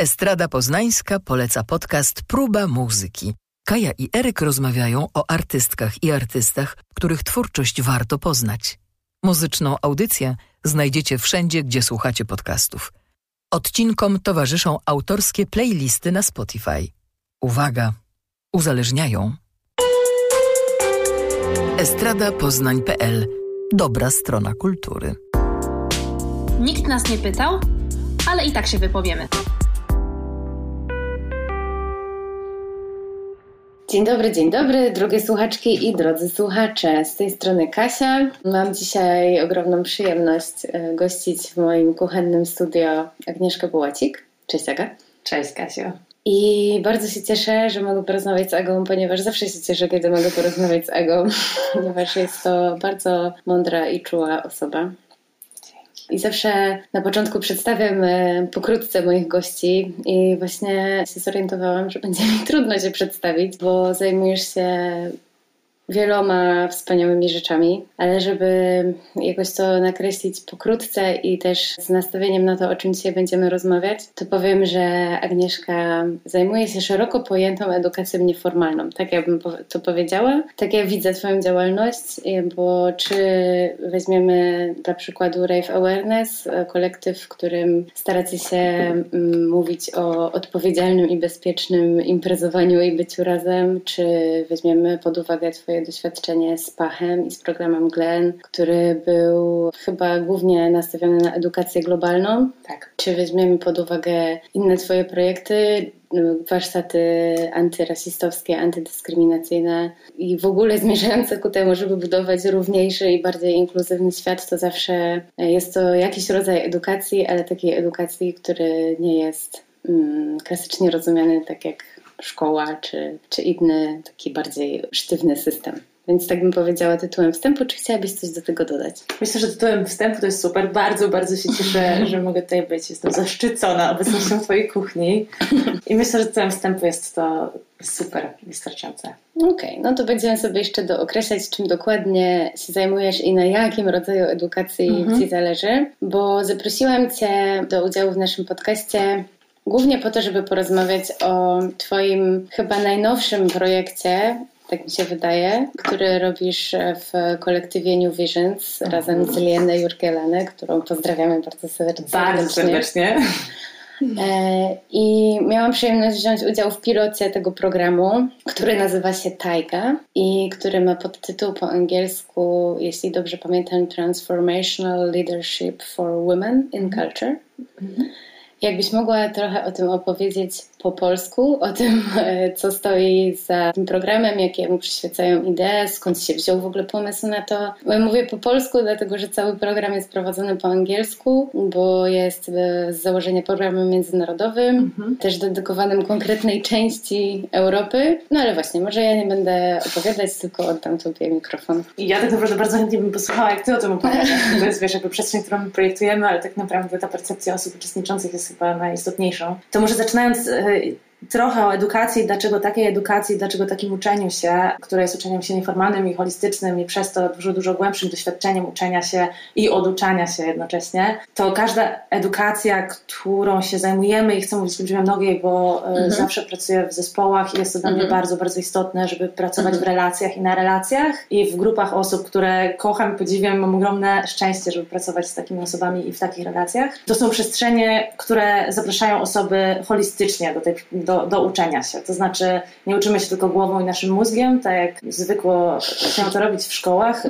Estrada Poznańska poleca podcast Próba Muzyki. Kaja i Eryk rozmawiają o artystkach i artystach, których twórczość warto poznać. Muzyczną audycję znajdziecie wszędzie, gdzie słuchacie podcastów. Odcinkom towarzyszą autorskie playlisty na Spotify. Uwaga, uzależniają. Estradapoznań.pl Dobra strona kultury. Nikt nas nie pytał, ale i tak się wypowiemy. Dzień dobry, dzień dobry, drogie słuchaczki i drodzy słuchacze. Z tej strony Kasia. Mam dzisiaj ogromną przyjemność e, gościć w moim kuchennym studio Agnieszkę Bułacik. Cześć Aga. Cześć Kasio. I bardzo się cieszę, że mogę porozmawiać z Agą, ponieważ zawsze się cieszę, kiedy mogę porozmawiać z Agą, ponieważ jest to bardzo mądra i czuła osoba. I zawsze na początku przedstawiam e, pokrótce moich gości i właśnie się zorientowałam, że będzie mi trudno się przedstawić, bo zajmujesz się wieloma wspaniałymi rzeczami, ale żeby jakoś to nakreślić pokrótce i też z nastawieniem na to, o czym dzisiaj będziemy rozmawiać, to powiem, że Agnieszka zajmuje się szeroko pojętą edukacją nieformalną. Tak ja bym to powiedziała. Tak ja widzę Twoją działalność, bo czy weźmiemy dla przykładu Rave Awareness, kolektyw, w którym staracie się mm, mówić o odpowiedzialnym i bezpiecznym imprezowaniu i byciu razem, czy weźmiemy pod uwagę Twoje doświadczenie z Pachem i z programem Glen, który był chyba głównie nastawiony na edukację globalną. Tak. Czy weźmiemy pod uwagę inne Twoje projekty, warsztaty antyrasistowskie, antydyskryminacyjne i w ogóle zmierzające ku temu, żeby budować równiejszy i bardziej inkluzywny świat, to zawsze jest to jakiś rodzaj edukacji, ale takiej edukacji, który nie jest mm, klasycznie rozumiany tak jak szkoła czy, czy inny taki bardziej sztywny system. Więc tak bym powiedziała tytułem wstępu. Czy chciałabyś coś do tego dodać? Myślę, że tytułem wstępu to jest super. Bardzo, bardzo się cieszę, że mogę tutaj być. Jestem zaszczycona obecnością Twojej kuchni. I myślę, że tytułem wstępu jest to super, wystarczające. Okej, okay, no to będziemy sobie jeszcze dookreślać, czym dokładnie się zajmujesz i na jakim rodzaju edukacji mhm. Ci zależy, bo zaprosiłam Cię do udziału w naszym podcaście Głównie po to, żeby porozmawiać o Twoim chyba najnowszym projekcie, tak mi się wydaje, który robisz w kolektywie New Visions razem z Lienę Jurgelanę, którą pozdrawiamy bardzo serdecznie. Bardzo serdecznie. E, I miałam przyjemność wziąć udział w pilocie tego programu, który nazywa się Taiga i który ma podtytuł po angielsku, jeśli dobrze pamiętam, Transformational Leadership for Women in mhm. Culture. Mhm. Jakbyś mogła trochę o tym opowiedzieć po polsku, o tym, e, co stoi za tym programem, jakie mu przyświecają idee, skąd się wziął w ogóle pomysł na to. Mówię po polsku, dlatego że cały program jest prowadzony po angielsku, bo jest e, z założenia programem międzynarodowym, mhm. też dedykowanym konkretnej części Europy. No ale właśnie, może ja nie będę opowiadać, tylko oddam Tobie mikrofon. Ja tak naprawdę bardzo chętnie bym posłuchała, jak Ty o tym opowiadasz. To jest, wiesz, jakby przestrzeń, którą projektujemy, ale tak naprawdę ta percepcja osób uczestniczących jest chyba najistotniejszą. To może zaczynając e, trochę o edukacji, dlaczego takiej edukacji, dlaczego takim uczeniu się, które jest uczeniem się nieformalnym i holistycznym i przez to dużo, dużo głębszym doświadczeniem uczenia się i oduczania się jednocześnie, to każda edukacja, którą się zajmujemy i chcę mówić liczbie mnogiej, bo e, mhm. zawsze pracuję w zespołach i jest to dla mhm. mnie bardzo, bardzo istotne, żeby pracować mhm. w relacjach i na relacjach i w grupach osób, które kocham i podziwiam, mam ogromne szczęście, żeby pracować z takimi osobami i w takich relacjach. To są przestrzenie, które zapraszają osoby holistycznie do tej do, do uczenia się. To znaczy nie uczymy się tylko głową i naszym mózgiem, tak jak zwykło się to robić w szkołach.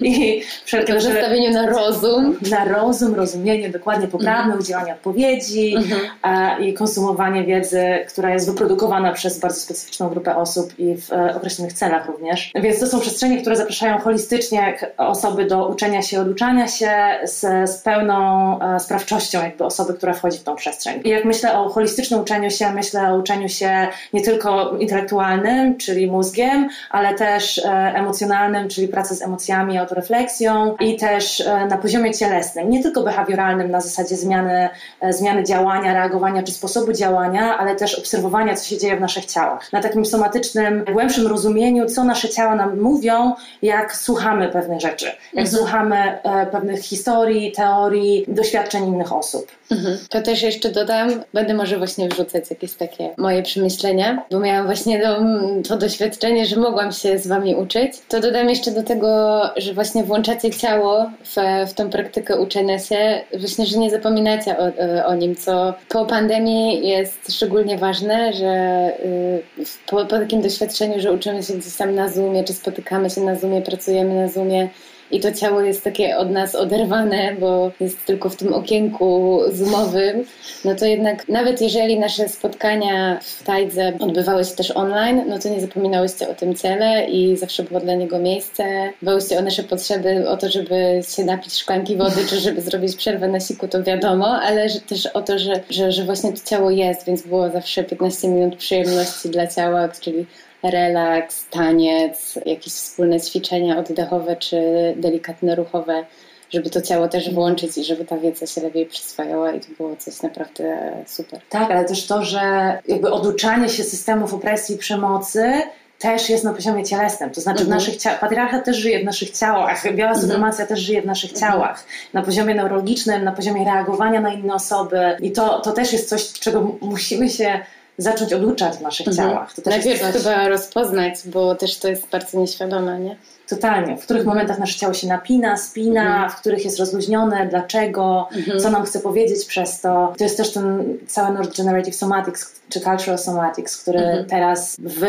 I wszelkie nastawienie na rozum. Na rozum, rozumienie, dokładnie poprawne, mhm. udzielanie odpowiedzi mhm. a, i konsumowanie wiedzy, która jest wyprodukowana przez bardzo specyficzną grupę osób i w e, określonych celach również. Więc to są przestrzenie, które zapraszają holistycznie osoby do uczenia się, oduczania się z, z pełną e, sprawczością jakby osoby, która wchodzi w tą przestrzeń. I jak myślę o holistycznym uczeniu się, myślę o uczeniu się nie tylko intelektualnym, czyli mózgiem, ale też e, emocjonalnym, czyli pracy z emocjami, autorefleksją i też e, na poziomie cielesnym, nie tylko behawioralnym na zasadzie zmiany, e, zmiany działania, reagowania czy sposobu działania, ale też obserwowania, co się dzieje w naszych ciałach. Na takim somatycznym, głębszym rozumieniu, co nasze ciała nam mówią, jak słuchamy pewnych rzeczy, jak mhm. słuchamy pewnych historii, teorii, doświadczeń innych osób. Mhm. To też jeszcze dodam, będę może właśnie wrzucać jakieś takie moje przemyślenia, bo miałam właśnie to, to doświadczenie, że mogłam się z Wami uczyć. To dodam jeszcze do tego, że właśnie włączacie ciało w, w tą praktykę uczenia się, właśnie, że nie zapominacie o, o nim, co po pandemii jest szczególnie ważne, że y, po, po takim doświadczeniu, że uczymy się gdzieś tam na Zoomie, czy spotykamy się na Zoomie, pracujemy na Zoomie, i to ciało jest takie od nas oderwane, bo jest tylko w tym okienku zoomowym, no to jednak nawet jeżeli nasze spotkania w Tajdze odbywały się też online, no to nie zapominałyście o tym ciele i zawsze było dla niego miejsce. Dbałyście o nasze potrzeby, o to, żeby się napić szklanki wody, czy żeby zrobić przerwę na siku, to wiadomo, ale że też o to, że, że, że właśnie to ciało jest, więc było zawsze 15 minut przyjemności dla ciała, czyli relaks, taniec, jakieś wspólne ćwiczenia oddechowe czy delikatne ruchowe, żeby to ciało też włączyć i żeby ta wiedza się lepiej przyswajała i to było coś naprawdę super. Tak, ale też to, że jakby oduczanie się systemów opresji i przemocy też jest na poziomie cielesnym. To znaczy, w mhm. naszych ciałach, patriarchat też żyje w naszych ciałach, biała mhm. supremacja też żyje w naszych mhm. ciałach. Na poziomie neurologicznym, na poziomie reagowania na inne osoby. I to, to też jest coś, czego musimy się zacząć oduczać w naszych mhm. ciałach. To Najpierw coś... chyba rozpoznać, bo też to jest bardzo nieświadome, nie? Totalnie. W których mhm. momentach nasze ciało się napina, spina, mhm. w których jest rozluźnione, dlaczego, mhm. co nam chce powiedzieć przez to. To jest też ten cały Neurodegenerative Somatics, czy Cultural Somatics, który mhm. teraz w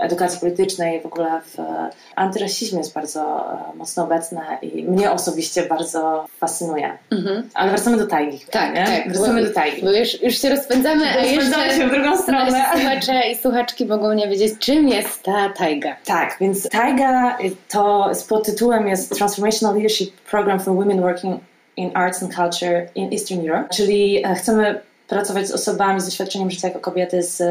edukacji politycznej, w ogóle w antyrasizmie jest bardzo e, mocno obecne i mnie osobiście bardzo fascynuje. Mhm. Ale wracamy do tajgi. Tak, nie? tak. Wracamy bo, do tajgi. Bo już, już się rozpędzamy, a rozpędzamy się w drugą stronę. Słuchacze i słuchaczki mogą nie wiedzieć, czym jest ta tajga. Tak, więc tajga to z podtytułem jest Transformational Leadership Program for Women Working in Arts and Culture in Eastern Europe, czyli e, chcemy pracować z osobami z doświadczeniem życia jako kobiety z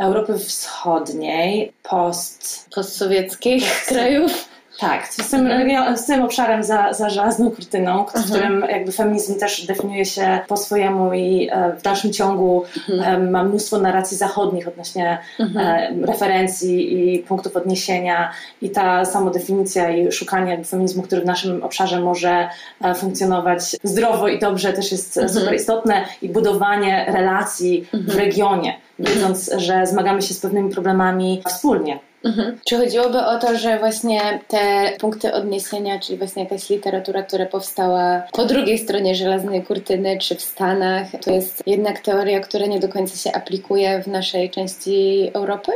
Europy Wschodniej, post... postsowieckich krajów. Tak, z tym, mhm. z tym obszarem za, za żelazną kurtyną, w mhm. którym jakby feminizm też definiuje się po swojemu i e, w dalszym ciągu mhm. E, ma mnóstwo narracji zachodnich odnośnie. E, referencji i punktów odniesienia i ta samodefinicja i szukanie feminizmu, który w naszym obszarze może funkcjonować zdrowo i dobrze też jest super istotne i budowanie relacji w regionie, wiedząc, że zmagamy się z pewnymi problemami wspólnie. Mhm. Czy chodziłoby o to, że właśnie te punkty odniesienia, czyli właśnie jakaś literatura, która powstała po drugiej stronie żelaznej kurtyny, czy w Stanach, to jest jednak teoria, która nie do końca się aplikuje w naszej części Europy?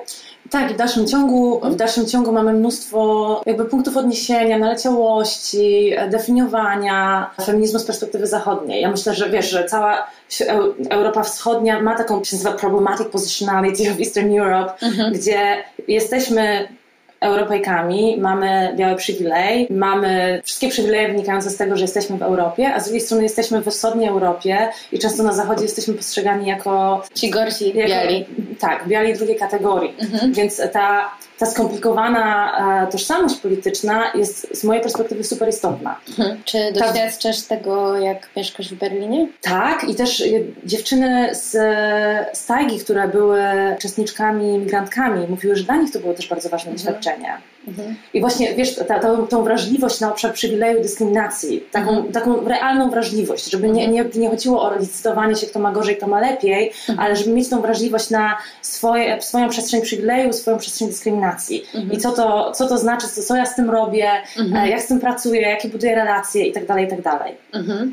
Tak, w dalszym ciągu, w dalszym ciągu mamy mnóstwo jakby punktów odniesienia, naleciałości, definiowania feminizmu z perspektywy zachodniej. Ja myślę, że wiesz, że cała Europa Wschodnia ma taką, się nazywa problematic positionality of Eastern Europe, mhm. gdzie jesteśmy Europejkami, mamy biały przywilej, mamy wszystkie przywileje wynikające z tego, że jesteśmy w Europie, a z drugiej strony jesteśmy we wschodniej Europie i często na zachodzie jesteśmy postrzegani jako... Ci gorsi jako, biali. Tak, biali drugiej kategorii. Mhm. Więc ta ta skomplikowana e, tożsamość polityczna jest z mojej perspektywy super istotna. Hmm. Czy doświadczasz ta... tego, jak mieszkasz w Berlinie? Tak, i też dziewczyny z, z Tajgi, które były uczestniczkami, migrantkami, mówiły, że dla nich to było też bardzo ważne mhm. doświadczenie. Mhm. I właśnie, wiesz, ta, ta, tą wrażliwość na obszar przywileju dyskryminacji, taką, mhm. taką realną wrażliwość, żeby nie, nie, nie chodziło o licytowanie się, kto ma gorzej, kto ma lepiej, mhm. ale żeby mieć tą wrażliwość na swoje, swoją przestrzeń przywileju, swoją przestrzeń dyskryminacji. Mhm. I co to, co to znaczy, co, co ja z tym robię, mhm. e, jak z tym pracuję, jakie buduję relacje i tak dalej, i tak dalej.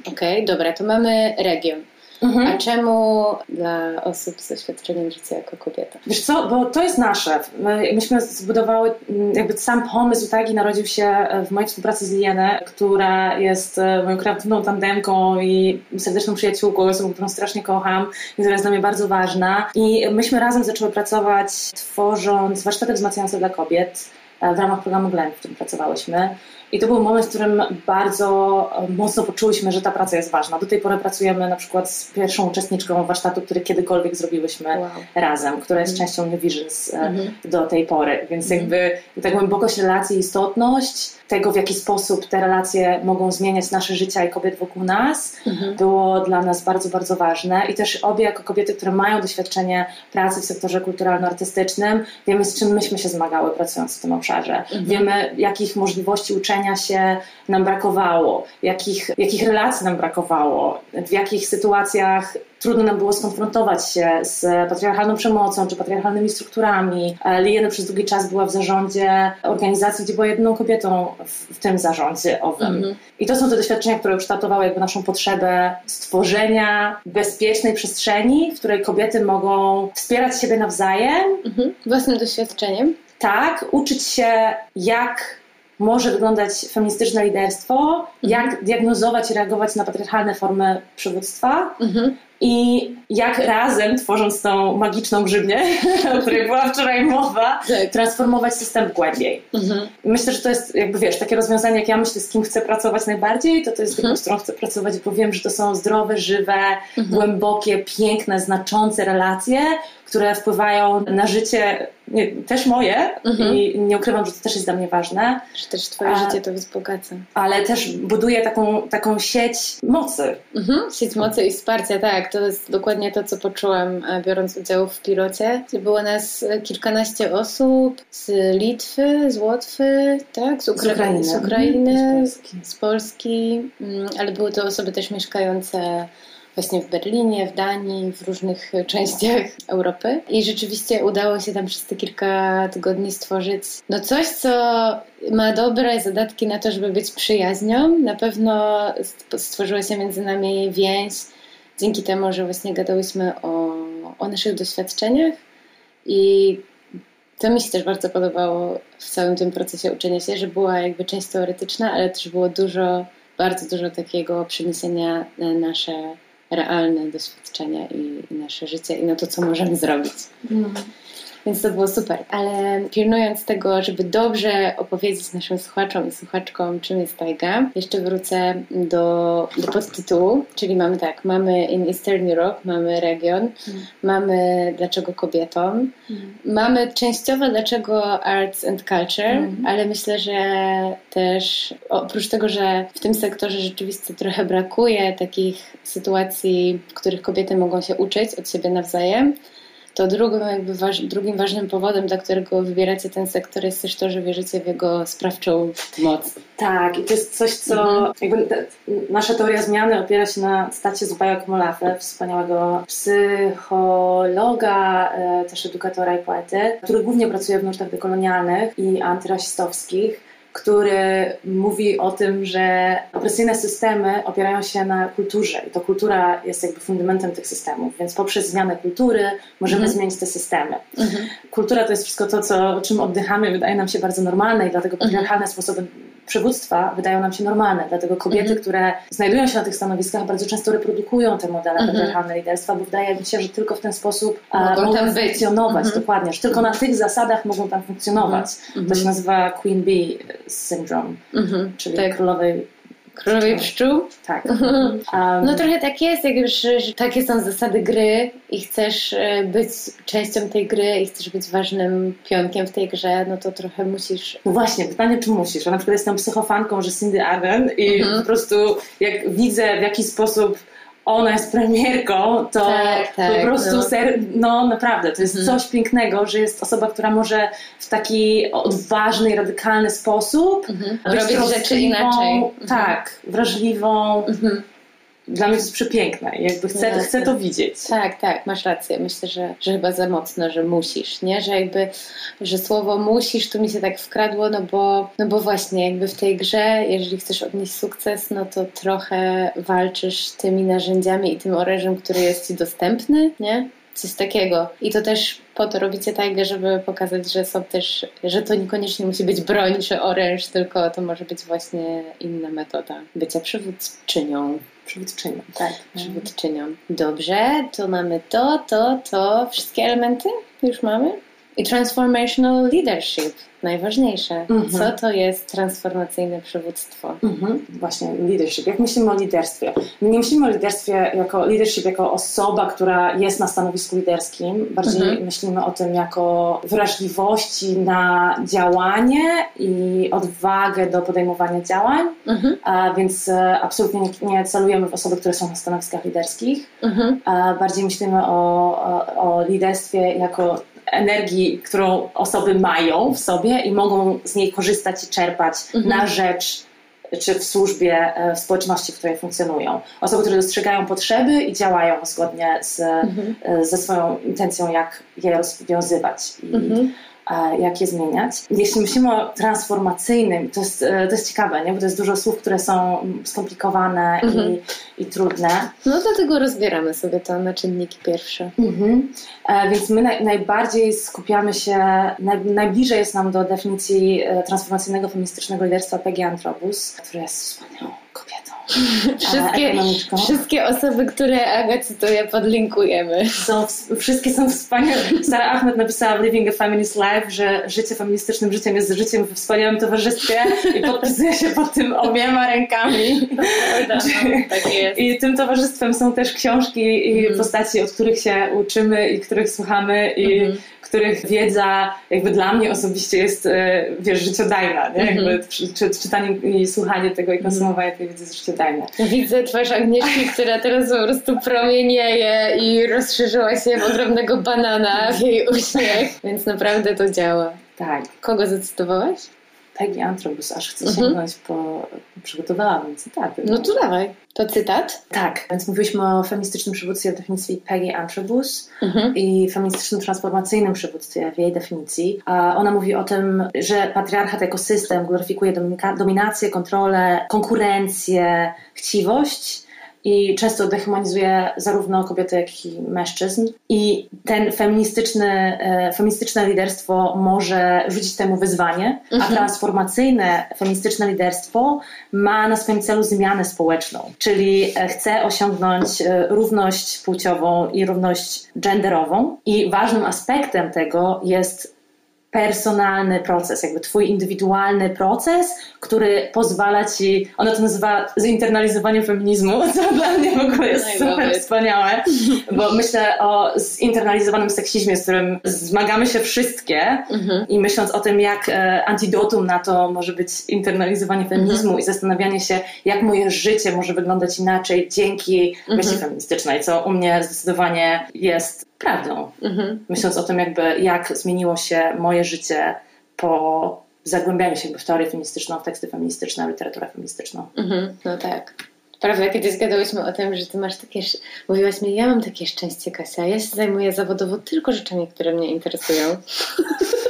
Okej, okay, dobra, to mamy region. Mhm. A czemu dla osób z doświadczeniem życia jako kobieta? Wiesz co, bo to jest nasze. My, myśmy zbudowały, mm, jakby sam pomysł taki narodził się w mojej współpracy z Lienę, która jest e, moją kreatywną tandemką i serdeczną przyjaciółką, osobą, którą strasznie kocham i która jest dla mnie bardzo ważna. I myśmy razem zaczęły pracować, tworząc warsztaty wzmacniające dla kobiet e, w ramach programu Glen, w którym pracowałyśmy. I to był moment, w którym bardzo e, mocno poczuliśmy, że ta praca jest ważna. Do tej pory pracujemy na przykład z pierwszą uczestniczką warsztatu, który kiedykolwiek zrobiłyśmy wow. razem, która jest mm. częścią New Visions mm -hmm. do tej pory. Więc mm. jakby ta głębokość relacji, istotność tego, w jaki sposób te relacje mogą zmieniać nasze życia i kobiet wokół nas, mhm. było dla nas bardzo, bardzo ważne. I też obie, jako kobiety, które mają doświadczenie pracy w sektorze kulturalno-artystycznym, wiemy, z czym myśmy się zmagały pracując w tym obszarze. Mhm. Wiemy, jakich możliwości uczenia się nam brakowało, jakich, jakich relacji nam brakowało, w jakich sytuacjach trudno nam było skonfrontować się z patriarchalną przemocą czy patriarchalnymi strukturami. Liena przez długi czas była w zarządzie organizacji, gdzie była jedną kobietą w, w tym zarządzie owym. Mhm. I to są te doświadczenia, które ukształtowały jakby naszą potrzebę stworzenia bezpiecznej przestrzeni, w której kobiety mogą wspierać siebie nawzajem. Mhm. Własnym doświadczeniem. Tak, uczyć się jak może wyglądać feministyczne liderstwo, jak mhm. diagnozować i reagować na patriarchalne formy przywództwa mhm. I jak razem, tworząc tą magiczną grzybnię, o której była wczoraj mowa, tak. transformować system głębiej. Mhm. Myślę, że to jest jakby, wiesz, takie rozwiązanie, jak ja myślę, z kim chcę pracować najbardziej, to to jest mhm. z którą chcę pracować, bo wiem, że to są zdrowe, żywe, mhm. głębokie, piękne, znaczące relacje, które wpływają na życie nie, też moje mhm. i nie ukrywam, że to też jest dla mnie ważne. Że też twoje A, życie to wzbogaca. Ale też buduje taką, taką sieć mocy. Mhm. Sieć mocy i wsparcia, tak. To jest dokładnie to, co poczułam e, biorąc udział w pilocie. Było nas e, kilkanaście osób z Litwy, z Łotwy, tak? Z, Ukra- z Ukrainy, z, Ukrainy mhm. z Polski, z Polski mm, ale były to osoby też mieszkające właśnie w Berlinie, w Danii, w różnych częściach Europy. I rzeczywiście udało się tam przez te kilka tygodni stworzyć no coś, co ma dobre zadatki na to, żeby być przyjaźnią. Na pewno stworzyła się między nami więź dzięki temu, że właśnie gadałyśmy o, o naszych doświadczeniach i to mi się też bardzo podobało w całym tym procesie uczenia się, że była jakby część teoretyczna, ale też było dużo, bardzo dużo takiego przeniesienia na nasze realne doświadczenia i, i nasze życie i na to, co możemy zrobić. Mm. Więc to było super. Ale pilnując tego, żeby dobrze opowiedzieć naszym słuchaczom i słuchaczkom, czym jest tajga, jeszcze wrócę do, do podtytułu, czyli mamy tak, mamy in Eastern Europe, mamy region, mm. mamy dlaczego kobietom, mm. mamy częściowo dlaczego arts and culture, mm. ale myślę, że też oprócz tego, że w tym sektorze rzeczywiście trochę brakuje takich sytuacji, w których kobiety mogą się uczyć od siebie nawzajem, to drugim, jakby waż, drugim ważnym powodem, dla którego wybieracie ten sektor jest też to, że wierzycie w jego sprawczą moc. Tak, i to jest coś, co mhm. jakby ta, nasza teoria zmiany opiera się na stacie Zubaja Komolafe, wspaniałego psychologa, e, też edukatora i poety, który głównie pracuje w nurtach dekolonialnych i antyrasistowskich który mówi o tym, że opresyjne systemy opierają się na kulturze i to kultura jest jakby fundamentem tych systemów, więc poprzez zmianę kultury możemy mhm. zmienić te systemy. Mhm. Kultura to jest wszystko to, co, czym oddychamy, wydaje nam się bardzo normalne i dlatego mhm. patriarchalne sposoby przywództwa wydają nam się normalne. Dlatego kobiety, mhm. które znajdują się na tych stanowiskach, bardzo często reprodukują te modele mhm. patriarchalne liderstwa, bo wydaje mi się, że tylko w ten sposób mogą, mogą tam funkcjonować. Mhm. Dokładnie, że tylko na tych zasadach mogą tam funkcjonować. Mhm. To się nazywa Queen Bee Syndrome, mhm. czyli tak. królowej Królowej pszczół? Tak. Um, no trochę tak jest, jak już że takie są zasady gry i chcesz e, być częścią tej gry i chcesz być ważnym pionkiem w tej grze, no to trochę musisz... No właśnie, pytanie czy musisz. Ja na przykład jestem psychofanką, że Cindy Arden i mhm. po prostu jak widzę w jaki sposób ona jest premierką, to tak, tak, po prostu no. Ser, no naprawdę, to jest mhm. coś pięknego, że jest osoba, która może w taki odważny i radykalny sposób mhm. robić rzeczy inaczej. Mhm. Tak, wrażliwą. Mhm dla mnie to jest przepiękne i jakby chcę, no, chcę to widzieć. Tak, tak, masz rację. Myślę, że, że chyba za mocno, że musisz, nie? Że jakby, że słowo musisz tu mi się tak wkradło, no bo, no bo właśnie jakby w tej grze, jeżeli chcesz odnieść sukces, no to trochę walczysz tymi narzędziami i tym orężem, który jest ci dostępny, nie? Coś takiego. I to też po to robicie tak, żeby pokazać, że są też, że to niekoniecznie musi być broń czy oręż, tylko to może być właśnie inna metoda bycia przywódczynią. Przywódczynią, tak. Przywódczynią. Dobrze, to mamy to, to, to. Wszystkie elementy już mamy? I transformational leadership najważniejsze. Mhm. Co to jest transformacyjne przywództwo? Mhm. Właśnie, leadership. Jak myślimy o liderstwie? My nie myślimy o liderstwie jako leadership jako osoba, która jest na stanowisku liderskim. Bardziej mhm. myślimy o tym jako wrażliwości na działanie i odwagę do podejmowania działań. A więc e, absolutnie nie, celujemy w osoby, które są na stanowiskach liderskich. Bardziej myślimy o, o, o liderstwie jako energii, którą osoby mają w sobie i mogą z niej korzystać i czerpać Mhm. na rzecz czy w służbie e, w społeczności, w której funkcjonują. Osoby, które dostrzegają potrzeby i działają zgodnie z, Mhm. e, ze swoją intencją, jak je rozwiązywać i Mhm. E, jak je zmieniać. Jeśli myślimy o transformacyjnym, to jest, e, to jest ciekawe, nie? bo to jest dużo słów, które są skomplikowane Mhm. i, i trudne. No dlatego rozbieramy sobie to na czynniki pierwsze. Mhm. E, więc my naj, najbardziej skupiamy się, naj, najbliżej jest nam do definicji transformacyjnego feministycznego liderstwa Peggy Antrobus, która jest wspaniałą kobietą. Wszystkie, ekonomiczką. wszystkie osoby, które Aga cytuje, podlinkujemy. Są, wszystkie są wspaniałe. Sara Ahmed napisała w Living a Feminist Life, że życie feministycznym życiem jest życiem we wspaniałym towarzystwie i podpisuje się pod tym obiema rękami. tak jest. I tym towarzystwem są też książki i Mhm. postaci, od których się uczymy i których słuchamy i Mhm. Których wiedza jakby dla mnie osobiście jest, e, wiesz, życiodajna, nie? Mhm. Jakby czy, czy, czytanie i słuchanie tego i konsumowanie tej wiedzy jest życiodajne. Widzę twarz Agnieszki, która teraz po prostu promienieje i rozszerzyła się w ogromnego banana w jej uśmiech, więc naprawdę to działa. Tak. Kogo zacytowałaś? Peggy Antrobus, aż chcę Mhm. sięgnąć po... Przygotowałam cytaty. No to dawaj. To cytat? Tak, więc mówiliśmy o feministycznym przywództwie w definicji Peggy Antrobus Mhm. i feministycznym transformacyjnym przywództwie w jej definicji. A ona mówi o tym, że patriarchat jako system gloryfikuje dominację, kontrolę, konkurencję, chciwość i często dehumanizuje zarówno kobiety, jak i mężczyzn. I ten feministyczny, e, feministyczne liderstwo może rzucić temu wyzwanie, a Mhm. transformacyjne feministyczne liderstwo ma na swoim celu zmianę społeczną, czyli e, chce osiągnąć e, równość płciową i równość genderową. I ważnym aspektem tego jest personalny proces, jakby twój indywidualny proces, który pozwala ci, ona to nazywa zinternalizowaniem feminizmu, co dla mnie w ogóle jest I super wspaniałe, bo myślę o zinternalizowanym seksizmie, z którym zmagamy się wszystkie Mhm. i myśląc o tym, jak e, antidotum na to może być internalizowanie feminizmu Mhm. i zastanawianie się, jak moje życie może wyglądać inaczej dzięki Mhm. myśli feministycznej, co u mnie zdecydowanie jest prawdą Mhm. myśląc o tym, jakby jak zmieniło się moje życie po zagłębianiu się w teorię feministyczną, w teksty feministyczne, literaturę feministyczną. Mhm. No tak. Prawda, kiedyś gadałyśmy o tym, że ty masz takie... Mówiłaś mi, ja mam takie szczęście, Kasia. Ja się zajmuję zawodowo tylko rzeczami, które mnie interesują.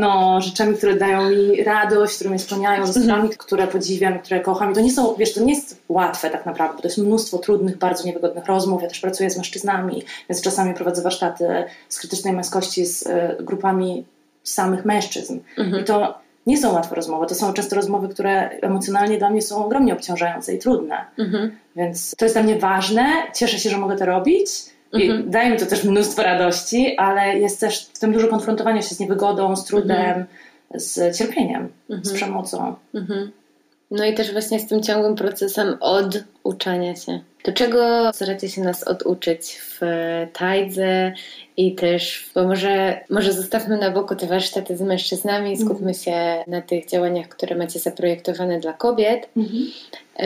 No, rzeczami, które dają mi radość, które mnie spełniają, rzeczami, które podziwiam, które kocham. I to nie są, wiesz, to nie jest łatwe tak naprawdę, bo to jest mnóstwo trudnych, bardzo niewygodnych rozmów. Ja też pracuję z mężczyznami, więc czasami prowadzę warsztaty z krytycznej męskości z e, grupami samych mężczyzn. Mhm. I to nie są łatwe rozmowy, to są często rozmowy, które emocjonalnie dla mnie są ogromnie obciążające i trudne. Mhm. Więc to jest dla mnie ważne, cieszę się, że mogę to robić. I Mhm. daje mi to też mnóstwo radości, ale jest też w tym dużo konfrontowania się z niewygodą, z trudem, Mhm. z cierpieniem, z Mhm. przemocą. Mhm. No i też właśnie z tym ciągłym procesem oduczania się. Do czego staracie się nas oduczyć w e, tajdze i też, bo może, może zostawmy na boku te warsztaty z mężczyznami i skupmy się na tych działaniach, które macie zaprojektowane dla kobiet.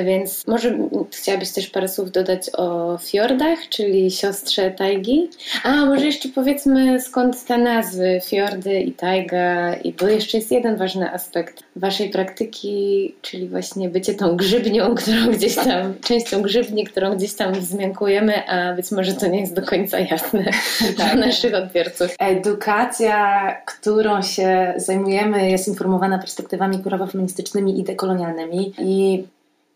Więc może chciałabyś też parę słów dodać o fiordach, czyli siostrze tajgi. A może jeszcze powiedzmy skąd te nazwy fiordy i tajga, i bo jeszcze jest jeden ważny aspekt waszej praktyki, czyli właśnie bycie tą grzybnią, którą gdzieś tam, częścią grzybni, którą gdzieś tam wzmiankujemy, a być może to nie jest do końca jasne dla naszych odbiorców. Edukacja, którą się zajmujemy, jest informowana perspektywami kurowo-feministycznymi i dekolonialnymi. I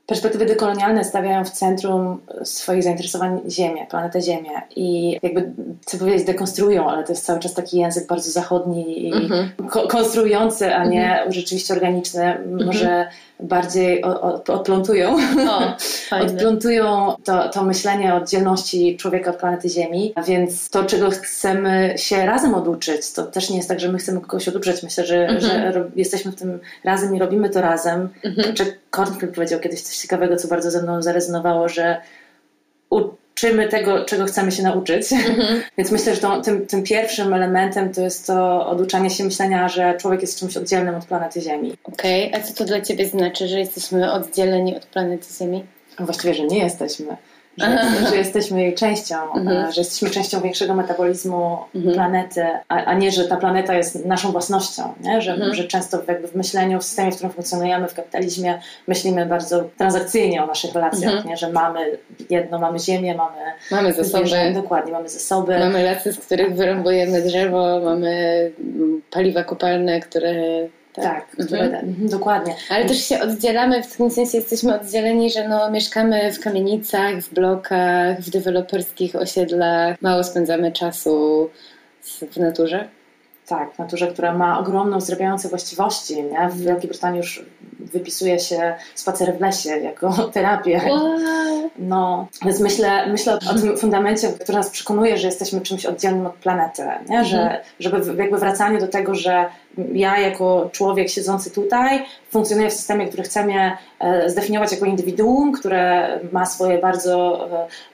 perspektywy dekolonialne stawiają w centrum swoich zainteresowań Ziemię, planetę Ziemię. I jakby, chcę powiedzieć, dekonstruują, ale to jest cały czas taki język bardzo zachodni i Mhm. ko- konstruujący, a nie rzeczywiście organiczny. Może bardziej o, o, odplątują. O. Odplątują to, to myślenie o oddzielności człowieka od planety Ziemi, a więc to, czego chcemy się razem oduczyć, to też nie jest tak, że my chcemy kogoś oduczyć. Myślę, że, Mhm. że ro- jesteśmy w tym razem i robimy to razem. Mhm. Czy Kornfield powiedział kiedyś coś ciekawego, co bardzo ze mną zarezonowało, że uczymy tego, czego chcemy się nauczyć. Mhm. Więc myślę, że to, tym, tym pierwszym elementem to jest to oduczanie się myślenia, że człowiek jest czymś oddzielnym od planety Ziemi. Okej, a co to dla Ciebie znaczy, że jesteśmy oddzieleni od planety Ziemi? Właściwie, że nie jesteśmy. Że, że jesteśmy jej częścią, mhm. że jesteśmy częścią większego metabolizmu mhm. planety, a, a, nie, że ta planeta jest naszą własnością, nie? Że, mhm. że często jakby w myśleniu, w systemie, w którym funkcjonujemy, w kapitalizmie, myślimy bardzo transakcyjnie o naszych relacjach, mhm. nie? że mamy jedno, mamy ziemię, mamy, mamy zasoby. dokładnie, mamy zasoby. Mamy lasy, z których wyrąbujemy drzewo, mamy paliwa kopalne, które tak, tak które, mhm. mhm. dokładnie. Ale też się oddzielamy, w tym sensie jesteśmy oddzieleni, że no, mieszkamy w kamienicach, w blokach, w deweloperskich osiedlach, mało spędzamy czasu w naturze. Tak, naturze, która ma ogromną zrabiające właściwości. Nie? W Wielkiej Brytanii już wypisuje się spacery w lesie jako terapię. No, więc myślę, myślę o tym fundamencie, który nas przekonuje, że jesteśmy czymś oddzielnym od planety. Nie? Że, mhm. żeby jakby wracanie do tego, że ja jako człowiek siedzący tutaj funkcjonuję w systemie, który chce mnie e, zdefiniować jako indywiduum, które ma swoje bardzo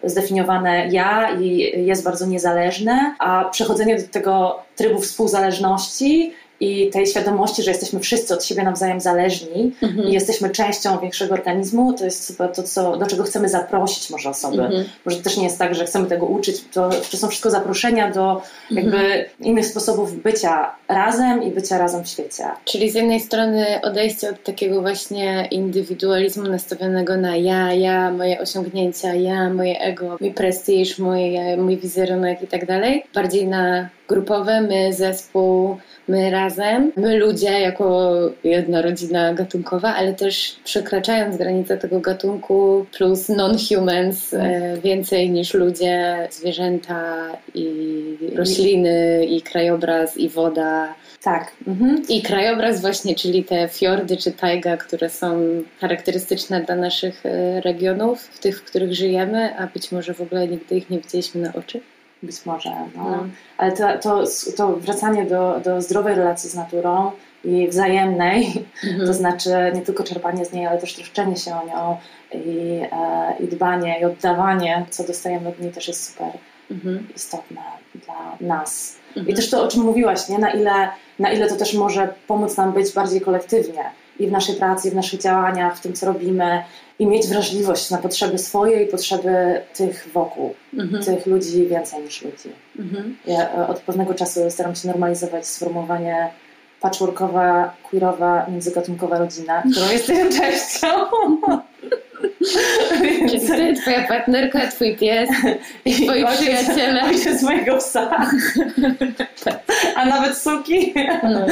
e, zdefiniowane ja i jest bardzo niezależne, a przechodzenie do tego trybu współzależności i tej świadomości, że jesteśmy wszyscy od siebie nawzajem zależni mhm. i jesteśmy częścią większego organizmu, to jest chyba to, co, do czego chcemy zaprosić może osoby. Mhm. Może też nie jest tak, że chcemy tego uczyć, to, to są wszystko zaproszenia do jakby mhm. innych sposobów bycia razem i bycia razem w świecie. Czyli z jednej strony odejście od takiego właśnie indywidualizmu nastawionego na ja, ja, moje osiągnięcia, ja, moje ego, mój prestiż, mój, mój wizerunek i tak dalej, bardziej na grupowe, my, zespół, my razem, my ludzie jako jedna rodzina gatunkowa, ale też przekraczając granicę tego gatunku plus non-humans e, więcej niż ludzie, zwierzęta i rośliny i krajobraz i woda. Tak. Mhm. I krajobraz właśnie, czyli te fiordy czy tajga, które są charakterystyczne dla naszych e, regionów, w tych, w których żyjemy, a być może w ogóle nigdy ich nie widzieliśmy na oczy. Być może, no. no. Ale to, to, to wracanie do, do zdrowej relacji z naturą i wzajemnej, mhm. to znaczy nie tylko czerpanie z niej, ale też troszczenie się o nią i, e, i dbanie i oddawanie, co dostajemy od niej też jest super mhm. istotne dla nas. Mhm. I też to, o czym mówiłaś, nie? Na, ile, na ile to też może pomóc nam być bardziej kolektywnie i w naszej pracy, i w naszych działaniach, w tym, co robimy, i mieć wrażliwość na potrzeby swoje i potrzeby tych wokół, mhm. tych ludzi więcej niż ludzi. Mhm. Ja e, od pewnego czasu staram się normalizować sformułowanie patchworkowa, queerowa, międzygatunkowa rodzina, którą jestem częścią. Więc ty, twoja partnerka, twój pies i twoi ojciec, przyjaciele. Ojciec mojego psa. A nawet suki. No.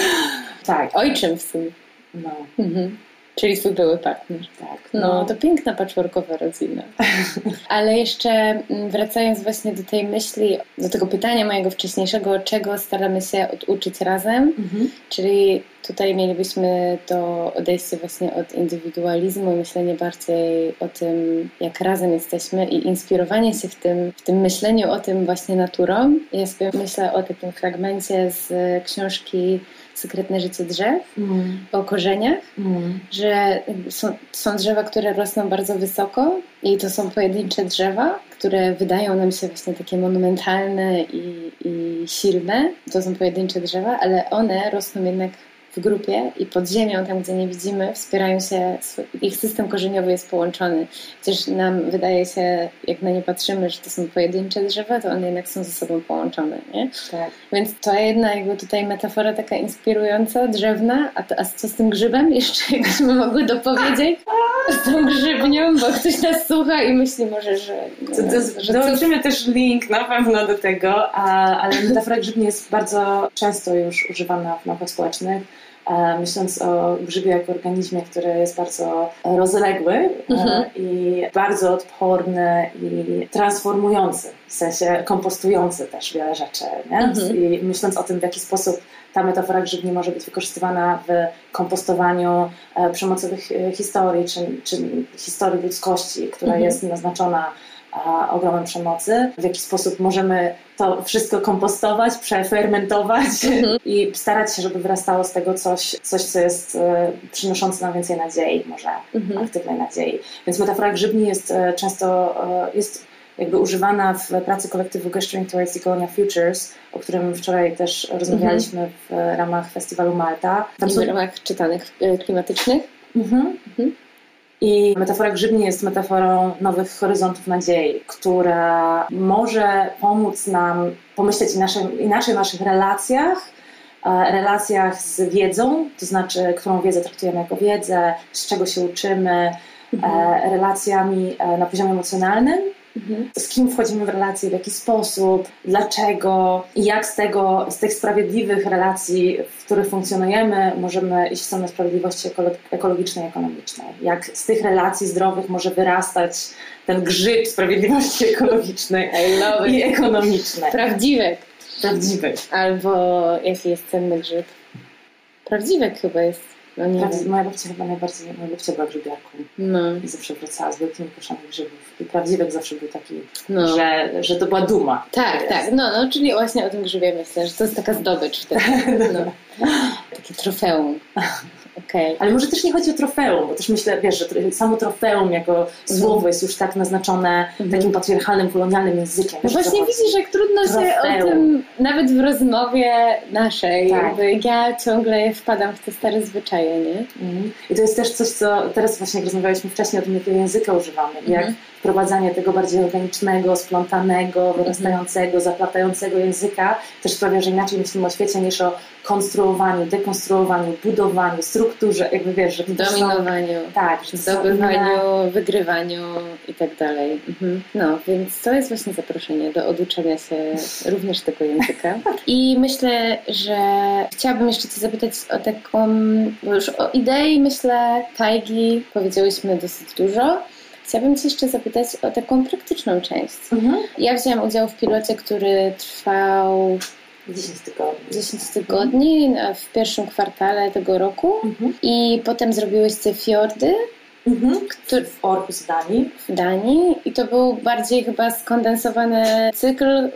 Tak. Ojczym w sumie. No. Mhm. Czyli były partner. Tak. No, no to piękna patchworkowa rodzina. Ale jeszcze mm, wracając właśnie do tej myśli, do tego pytania mojego wcześniejszego, czego staramy się oduczyć razem, mhm. czyli tutaj mielibyśmy to odejście właśnie od indywidualizmu i myślenie bardziej o tym, jak razem jesteśmy i inspirowanie się w tym, w tym myśleniu o tym właśnie naturą. Ja sobie myślę o takim fragmencie z książki sekretne życie drzew, mm. o korzeniach, mm. że są, są drzewa, które rosną bardzo wysoko i to są pojedyncze drzewa, które wydają nam się właśnie takie monumentalne i, i silne. To są pojedyncze drzewa, ale one rosną jednak w grupie i pod ziemią, tam gdzie nie widzimy, wspierają się, ich system korzeniowy jest połączony. Chociaż nam wydaje się, jak na nie patrzymy, że to są pojedyncze drzewa, to one jednak są ze sobą połączone, nie? Tak. Więc to jedna jakby tutaj metafora taka inspirująca, drzewna, a, to, a co z tym grzybem? Jeszcze jakbyśmy mogły dopowiedzieć z tą grzybnią, bo ktoś nas słucha i myśli może, że... to, że dołączymy też link na pewno do tego, a, ale metafora grzybni jest bardzo często już używana w naukach społecznych myśląc o grzybie jako organizmie, który jest bardzo rozległy e, mhm. i bardzo odporny i transformujący, w sensie kompostujący też wiele rzeczy. Mhm. I myśląc o tym, w jaki sposób ta metafora grzybni może być wykorzystywana w kompostowaniu e, przemocowych historii, czy, czy historii ludzkości, która mhm. jest naznaczona ogromem przemocy, w jaki sposób możemy to wszystko kompostować, przefermentować mhm. i starać się, żeby wyrastało z tego coś, coś co jest e, przynoszące nam więcej nadziei, może mhm. aktywnej nadziei. Więc metafora grzybni jest e, często e, jest jakby używana w pracy kolektywu Gesturing Towards Econia Futures, o którym wczoraj też rozmawialiśmy mhm. w ramach festiwalu Malta. Tam w ramach czytanych klimatycznych. Mhm. I metafora grzybni jest metaforą nowych horyzontów nadziei, która może pomóc nam pomyśleć inaczej, inaczej o naszych relacjach, e, relacjach z wiedzą, to znaczy, którą wiedzę traktujemy jako wiedzę, z czego się uczymy, e, mhm. relacjami e, na poziomie emocjonalnym Mhm. Z kim wchodzimy w relacje, w jaki sposób, dlaczego i jak z tego, z tych sprawiedliwych relacji, w których funkcjonujemy, możemy iść w stronę sprawiedliwości ekologicznej, ekonomicznej. Jak z tych relacji zdrowych może wyrastać ten grzyb sprawiedliwości ekologicznej i ekonomicznej. Prawdziwek. Prawdziwek. Albo jaki jest cenny grzyb? Prawdziwek chyba jest no nie moja babcia chyba najbardziej, moja babcia była grzybiarką. No. I zawsze wracała z wielkimi koszami grzybów. I prawdziwek zawsze był taki, no. że, że to była duma. Tak, tak. No, no, czyli właśnie o tym grzybie myślę, że to jest taka zdobycz wtedy. No. Takie trofeum. Okay. Ale może też nie chodzi o trofeum, bo też myślę, wiesz, że samo trofeum jako mm. słowo jest już tak naznaczone mm. takim patriarchalnym, kolonialnym językiem. No właśnie widzisz, jak trudno trofeum. się o tym, nawet w rozmowie naszej, tak. jakby ja ciągle wpadam w te stare zwyczaje, nie? Mm. I to jest też coś, co teraz właśnie jak rozmawialiśmy wcześniej o tym, jakiego języka używamy, jak mhm wprowadzanie tego bardziej organicznego, splątanego, wyrastającego, zaplatającego języka też sprawia, że inaczej myślimy o świecie niż o konstruowaniu, dekonstruowaniu, budowaniu, strukturze, jakby wiesz, że dominowaniu, są, tak, zdobywaniu, wygrywaniu i tak dalej. Mhm. No, więc to jest właśnie zaproszenie do oduczenia się również tego języka. I myślę, że chciałabym jeszcze Cię zapytać o taką, bo już o idei myślę Tajgi powiedziałyśmy dosyć dużo, Chciałabym Cię jeszcze zapytać o taką praktyczną część. Mhm. Ja wzięłam udział w pilocie, który trwał 10 tygodni. 10 tygodni mhm. w pierwszym kwartale tego roku mhm. i potem zrobiłyście fiordy. Mhm. Który, w Orhus w Danii. W Danii i to był bardziej chyba skondensowany cykl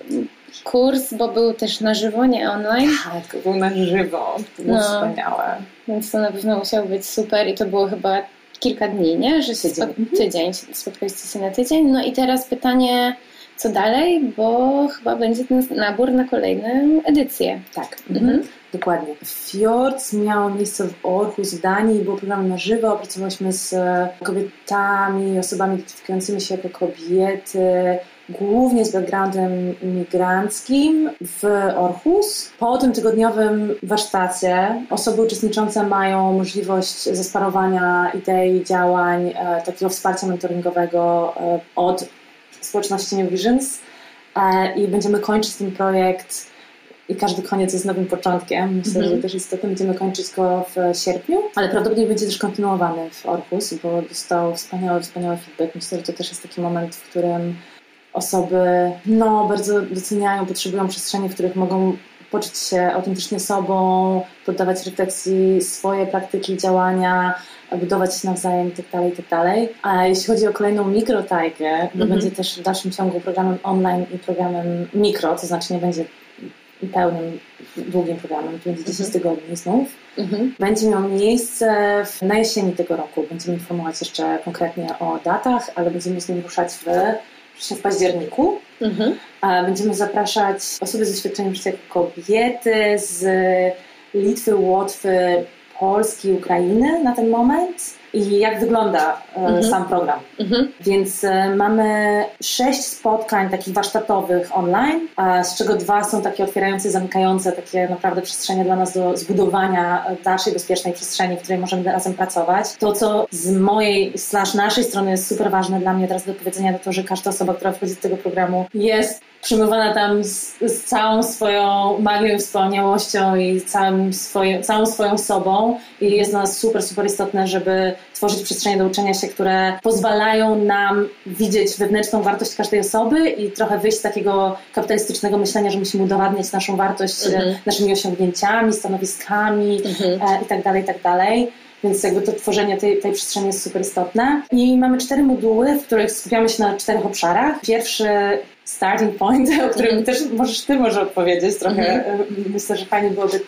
kurs, bo był też na żywo, nie online. Tak, był na żywo. To było no, wspaniałe. Więc to na pewno musiało być super i to było chyba kilka dni, nie? Że się tydzień. Spot- tydzień, spotkaliście się na tydzień. No i teraz pytanie, co dalej, bo chyba będzie ten nabór na kolejną edycję. Tak. Mhm. mhm. Dokładnie. Fjords miał miejsce w Orhus w Danii, był program na żywo. Opracowałyśmy z kobietami, osobami identyfikującymi się jako kobiety, głównie z backgroundem migranckim w Orhus. Po tym tygodniowym warsztacie osoby uczestniczące mają możliwość zesparowania idei, działań, e, takiego wsparcia mentoringowego e, od społeczności New Visions e, i będziemy kończyć ten projekt i każdy koniec jest nowym początkiem. Myślę, mm -hmm. że też istotnie będziemy kończyć go w sierpniu, ale prawdopodobnie będzie też kontynuowany w Orhus, bo dostał wspaniały, wspaniały feedback. Myślę, że to też jest taki moment, w którym osoby no, bardzo doceniają, potrzebują przestrzeni, w których mogą poczuć się autentycznie sobą, poddawać refleksji swoje praktyki, działania, budować się nawzajem itd., tak itd. Tak A jeśli chodzi o kolejną mikrotajkę, mm -hmm. będzie też w dalszym ciągu programem online i programem mikro, to znaczy nie będzie pełnym, długim programem, to będzie 10 mm -hmm. tygodni znów. Mm -hmm. Będzie miał miejsce w, na jesieni tego roku. Będziemy informować jeszcze konkretnie o datach, ale będziemy z nim ruszać w w październiku. Mhm. Będziemy zapraszać osoby z doświadczeniem życia kobiety z Litwy, Łotwy, Polski, Ukrainy na ten moment i jak wygląda e, mhm. sam program. Mhm. Więc e, mamy sześć spotkań takich warsztatowych online, z czego dwa są takie otwierające, zamykające, takie naprawdę przestrzenie dla nas do zbudowania dalszej bezpiecznej przestrzeni, w której możemy razem pracować. To, co z mojej slash naszej strony jest super ważne dla mnie teraz do powiedzenia, to to, że każda osoba, która wchodzi do tego programu jest przyjmowana tam z, z, całą swoją magią, wspaniałością i całym swoje, całą swoją sobą i jest dla nas super, super istotne, żeby tworzyć przestrzenie do uczenia się, które pozwalają nam widzieć wewnętrzną wartość każdej osoby i trochę wyjść z takiego kapitalistycznego myślenia, że musimy udowadniać naszą wartość mhm. naszymi osiągnięciami, stanowiskami mhm. e, itd., tak itd., tak więc jakby to tworzenie tej, tej przestrzeni jest super istotne. I mamy cztery moduły, w których skupiamy się na czterech obszarach. Pierwszy starting point, o którym mm. też możesz ty może odpowiedzieć trochę. Mm. Myślę, że fajnie byłoby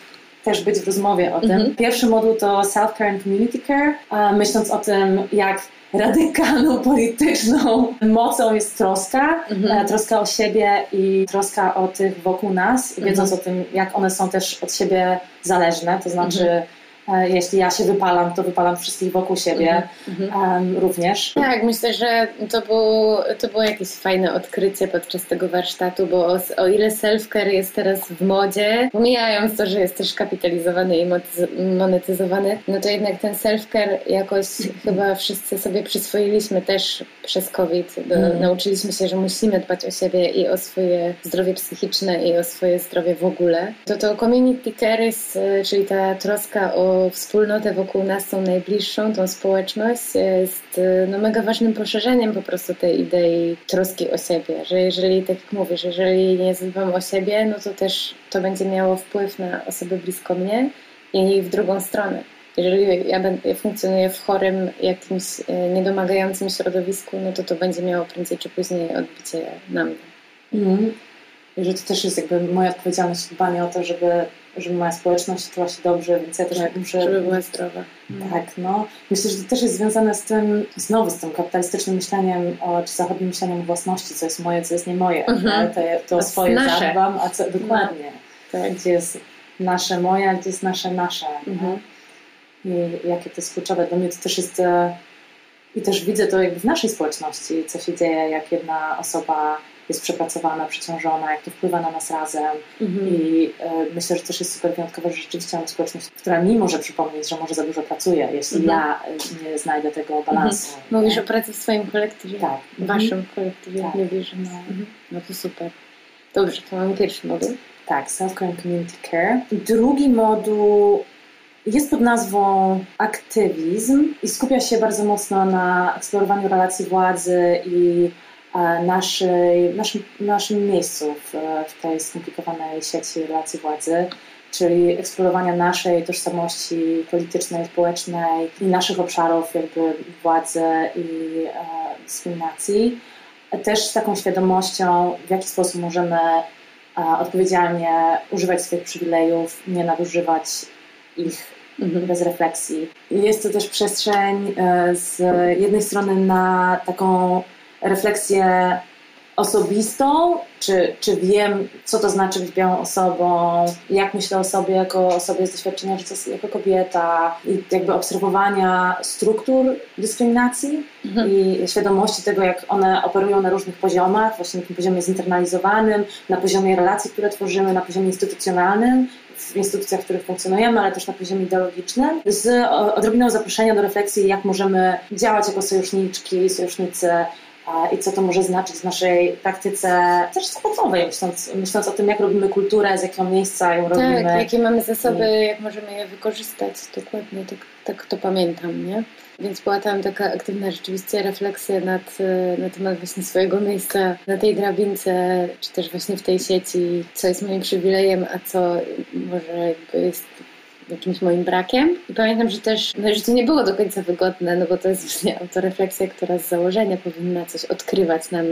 też być w rozmowie o tym. -hmm. Pierwszy moduł to self-care and community care, myśląc o tym, jak radykalną polityczną mocą jest troska, mm -hmm. troska o siebie i troska o tych wokół nas, wiedząc mm -hmm. o tym, jak one są też od siebie zależne, to znaczy E, jeśli ja się wypalam, to wypalam wszystkich wokół siebie um, również. Tak, myślę, że to było, to było jakieś fajne odkrycie podczas tego warsztatu, bo o, o ile self-care jest teraz w modzie, pomijając to, że jest też kapitalizowany i monetyzowany, no to jednak ten self-care jakoś chyba wszyscy sobie przyswoiliśmy też przez COVID. Do. Nauczyliśmy się, że musimy dbać o siebie i o swoje zdrowie psychiczne i o swoje zdrowie w ogóle. To to community care e, czyli ta troska o wspólnotę wokół nas, tą najbliższą, tą społeczność, jest e, no, mega ważnym poszerzeniem po prostu tej idei troski o siebie, że jeżeli, tak jak mówisz, jeżeli nie zadbam o siebie, no to też to będzie miało wpływ na osoby blisko mnie i w drugą stronę. Jeżeli ja funkcjonuję w chorym, jakimś e, niedomagającym środowisku, no to to będzie miało prędzej czy później odbicie na mnie. Mm. Że to też jest jakby moja odpowiedzialność dbanie o to, żeby żeby moja społeczność czuła się dobrze, więc ja też tak, muszę... Żeby była zdrowa. Tak, no. Myślę, że to też jest związane z tym, znowu z tym kapitalistycznym myśleniem, o, czy zachodnim myśleniem o własności, co jest moje, co jest nie moje. Mhm. To, to swoje nasze. zadbam, a co, dokładnie. No. Tak. Gdzie jest nasze moje, a gdzie jest nasze nasze. Mhm. I jakie to jest kluczowe. Dla mnie to też jest... E, I też widzę to jakby w naszej społeczności, co się dzieje, jak jedna osoba jest przepracowana, przeciążona, jak to wpływa na nas razem. Mhm. I e, myślę, że też jest super wyjątkowe, że rzeczywiście mamy społeczność, która mi może przypomnieć, że może za dużo pracuje, jeśli mhm. ja e, nie znajdę tego balansu. Mhm. Mówisz o pracy w swoim kolektywie, tak. w waszym kolektywie, tak. nie wierzę. No. Mhm. no to super. Dobrze, to mamy pierwszy moduł. Tak, Self-Care and Community Care. Drugi moduł jest pod nazwą aktywizm i skupia się bardzo mocno na eksplorowaniu relacji władzy i naszej, naszym, naszym miejscu w, w tej skomplikowanej sieci relacji władzy, czyli eksplorowania naszej tożsamości politycznej, społecznej i naszych obszarów jakby władzy i e, dyskryminacji. Też z taką świadomością, w jaki sposób możemy e, odpowiedzialnie używać swoich przywilejów, nie nadużywać ich mhm. bez refleksji. Jest to też przestrzeń e, z jednej strony na taką refleksję osobistą, czy, czy wiem, co to znaczy być białą osobą, jak myślę o sobie jako osobie z doświadczenia życia jako kobieta i jakby obserwowania struktur dyskryminacji mhm. i świadomości tego, jak one operują na różnych poziomach, właśnie na tym poziomie zinternalizowanym, na poziomie relacji, które tworzymy, na poziomie instytucjonalnym, w instytucjach, w których funkcjonujemy, ale też na poziomie ideologicznym, z odrobiną zaproszenia do refleksji, jak możemy działać jako sojuszniczki, sojusznicy i co to może znaczyć w naszej praktyce też zawodowej, myśląc, myśląc o tym, jak robimy kulturę, z jakiego miejsca ją tak, robimy. Tak, jakie mamy zasoby, jak możemy je wykorzystać, dokładnie, tak, tak to pamiętam, nie? Więc była tam taka aktywna rzeczywiście refleksja nad, na temat właśnie swojego miejsca na tej drabince, czy też właśnie w tej sieci, co jest moim przywilejem, a co może jest jakimś moim brakiem. I pamiętam, że też, no, że to nie było do końca wygodne, no bo to jest właśnie autorefleksja, która z założenia powinna coś odkrywać nam,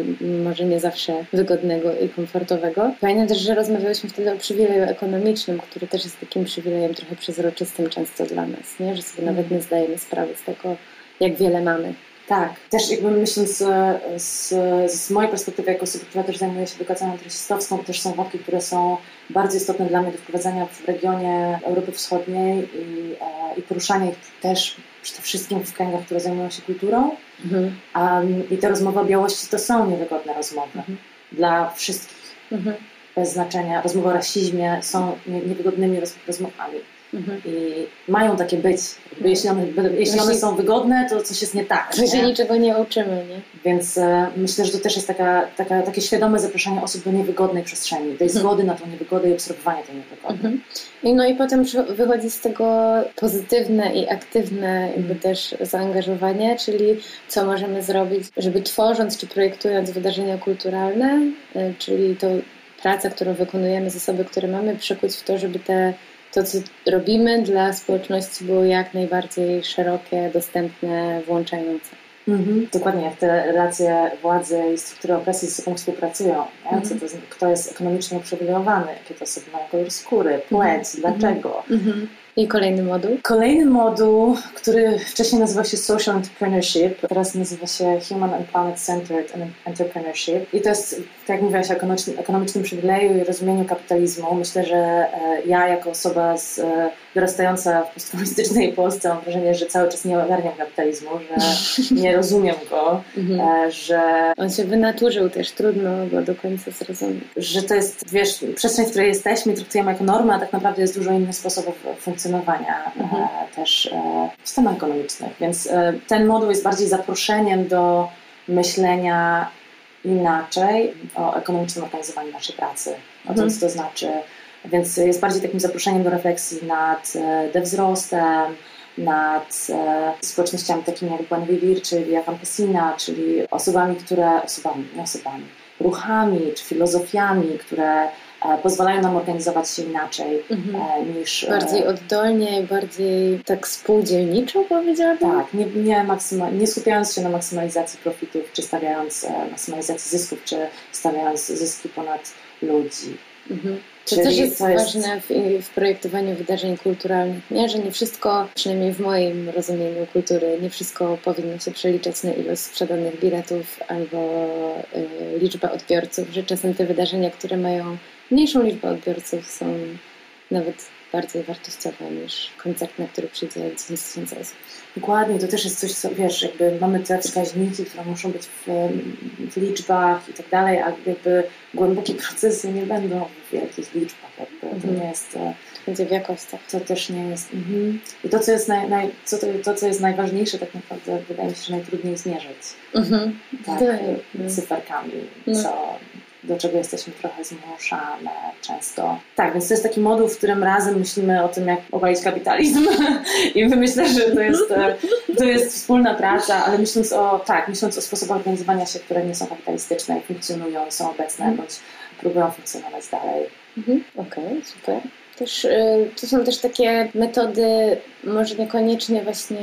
może nie zawsze wygodnego i komfortowego. Pamiętam też, że rozmawiałyśmy wtedy o przywileju ekonomicznym, który też jest takim przywilejem trochę przezroczystym często dla nas, nie? że sobie nawet nie zdajemy sprawy z tego, jak wiele mamy. Tak, też jakby myśląc z, z, z mojej perspektywy jako osoby, która też zajmuje się edukacją rasistowską, też są wątki, które są bardzo istotne dla mnie do wprowadzenia w regionie Europy Wschodniej i, e, i poruszania ich też przede wszystkim w kręgach, które zajmują się kulturą. Mhm. Um, I te rozmowy o białości to są niewygodne rozmowy mhm. dla wszystkich. Mhm. Bez znaczenia. Rozmowy o rasizmie są niewygodnymi rozmowami. Mhm. I mają takie być. Jeśli one, jeśli one są wygodne, to coś jest nie tak. To się niczego nie uczymy, nie? Więc e, myślę, że to też jest taka, taka, takie świadome zaproszenie osób do niewygodnej przestrzeni, tej mhm. zgody na tą niewygodę i obserwowania tej niewygody. Mhm. I no i potem wychodzi z tego pozytywne i aktywne jakby mhm. też zaangażowanie, czyli co możemy zrobić, żeby tworząc czy projektując wydarzenia kulturalne, e, czyli to praca, którą wykonujemy, zasoby, które mamy, przekuć w to, żeby te to, co robimy dla społeczności było jak najbardziej szerokie, dostępne, włączające. Mhm. Dokładnie, jak te relacje władzy i struktury opresji ze sobą współpracują. Mhm. To, kto jest ekonomicznie uprzywilejowany, jakie to osoby mają kolor skóry, płeć, mhm. dlaczego. I kolejny moduł? Kolejny moduł, który wcześniej nazywał się Social Entrepreneurship, teraz nazywa się Human and Planet Centered Entrepreneurship. I to jest, tak jak mówiłaś, o ekonomicznym, ekonomicznym przywileju i rozumieniu kapitalizmu. Myślę, że e, ja jako osoba z, e, wyrastająca w postkomunistycznej Polsce mam wrażenie, że cały czas nie ogarniam kapitalizmu, że nie rozumiem go, mhm. E, że... On się wynaturzył też, trudno go do końca zrozumieć. Że to jest, wiesz, przestrzeń, w której jesteśmy, traktujemy jako normę, a tak naprawdę jest dużo innych sposobów funkcjonowania mhm. e, też e, w ekonomicznych. Więc ten moduł jest bardziej zaproszeniem do myślenia inaczej o ekonomicznym organizowaniu naszej pracy, o mhm. tym, co to znaczy. Więc jest bardziej takim zaproszeniem do refleksji nad wzrostem, nad społecznościami takimi jak Buen Vivir, czy Via Campesina, czyli osobami, które, osobami, nie osobami, ruchami czy filozofiami, które E, pozwalają nam organizować się inaczej mhm. E, niż... E, bardziej oddolnie, bardziej tak spółdzielniczo powiedziałabym? Tak, nie, nie, maksyma, nie skupiając się na maksymalizacji profitów, czy stawiając maksymalizacji zysków, czy stawiając zyski ponad ludzi. Mhm. To też jest, to jest ważne w, w, projektowaniu wydarzeń kulturalnych, nie? że nie wszystko, przynajmniej w moim rozumieniu kultury, nie wszystko powinno się przeliczać na ilość sprzedanych biletów albo y, liczbę odbiorców, że czasem te wydarzenia, które mają mniejszą liczbę odbiorców są nawet bardziej wartościowe niż koncert, na który przyjdzie 10 tysięcy osób. Dokładnie, to też jest coś, co wiesz, jakby mamy te wskaźniki, które muszą być w, w liczbach i tak dalej, a jakby głębokie procesy nie będą w wielkich liczbach. Jakby. To mhm. nie jest. E, to będzie w jakościach. To też nie jest. Mhm. I to co, jest naj, naj, co to, to, co jest najważniejsze, tak naprawdę wydaje mi się, że najtrudniej zmierzyć. Mhm. Tak, cyferkami, no. co do czego jesteśmy trochę zmuszane często. Tak, więc to jest taki moduł, w którym razem myślimy o tym, jak obalić kapitalizm i myślę, że to jest, e, to jest wspólna praca, ale myśląc o, tak, myśląc o sposobach organizowania się, które nie są kapitalistyczne i funkcjonują, są obecne, bądź próbują funkcjonować dalej. Mhm. Okej, okay, super. Też, y, to są też takie metody, może niekoniecznie właśnie,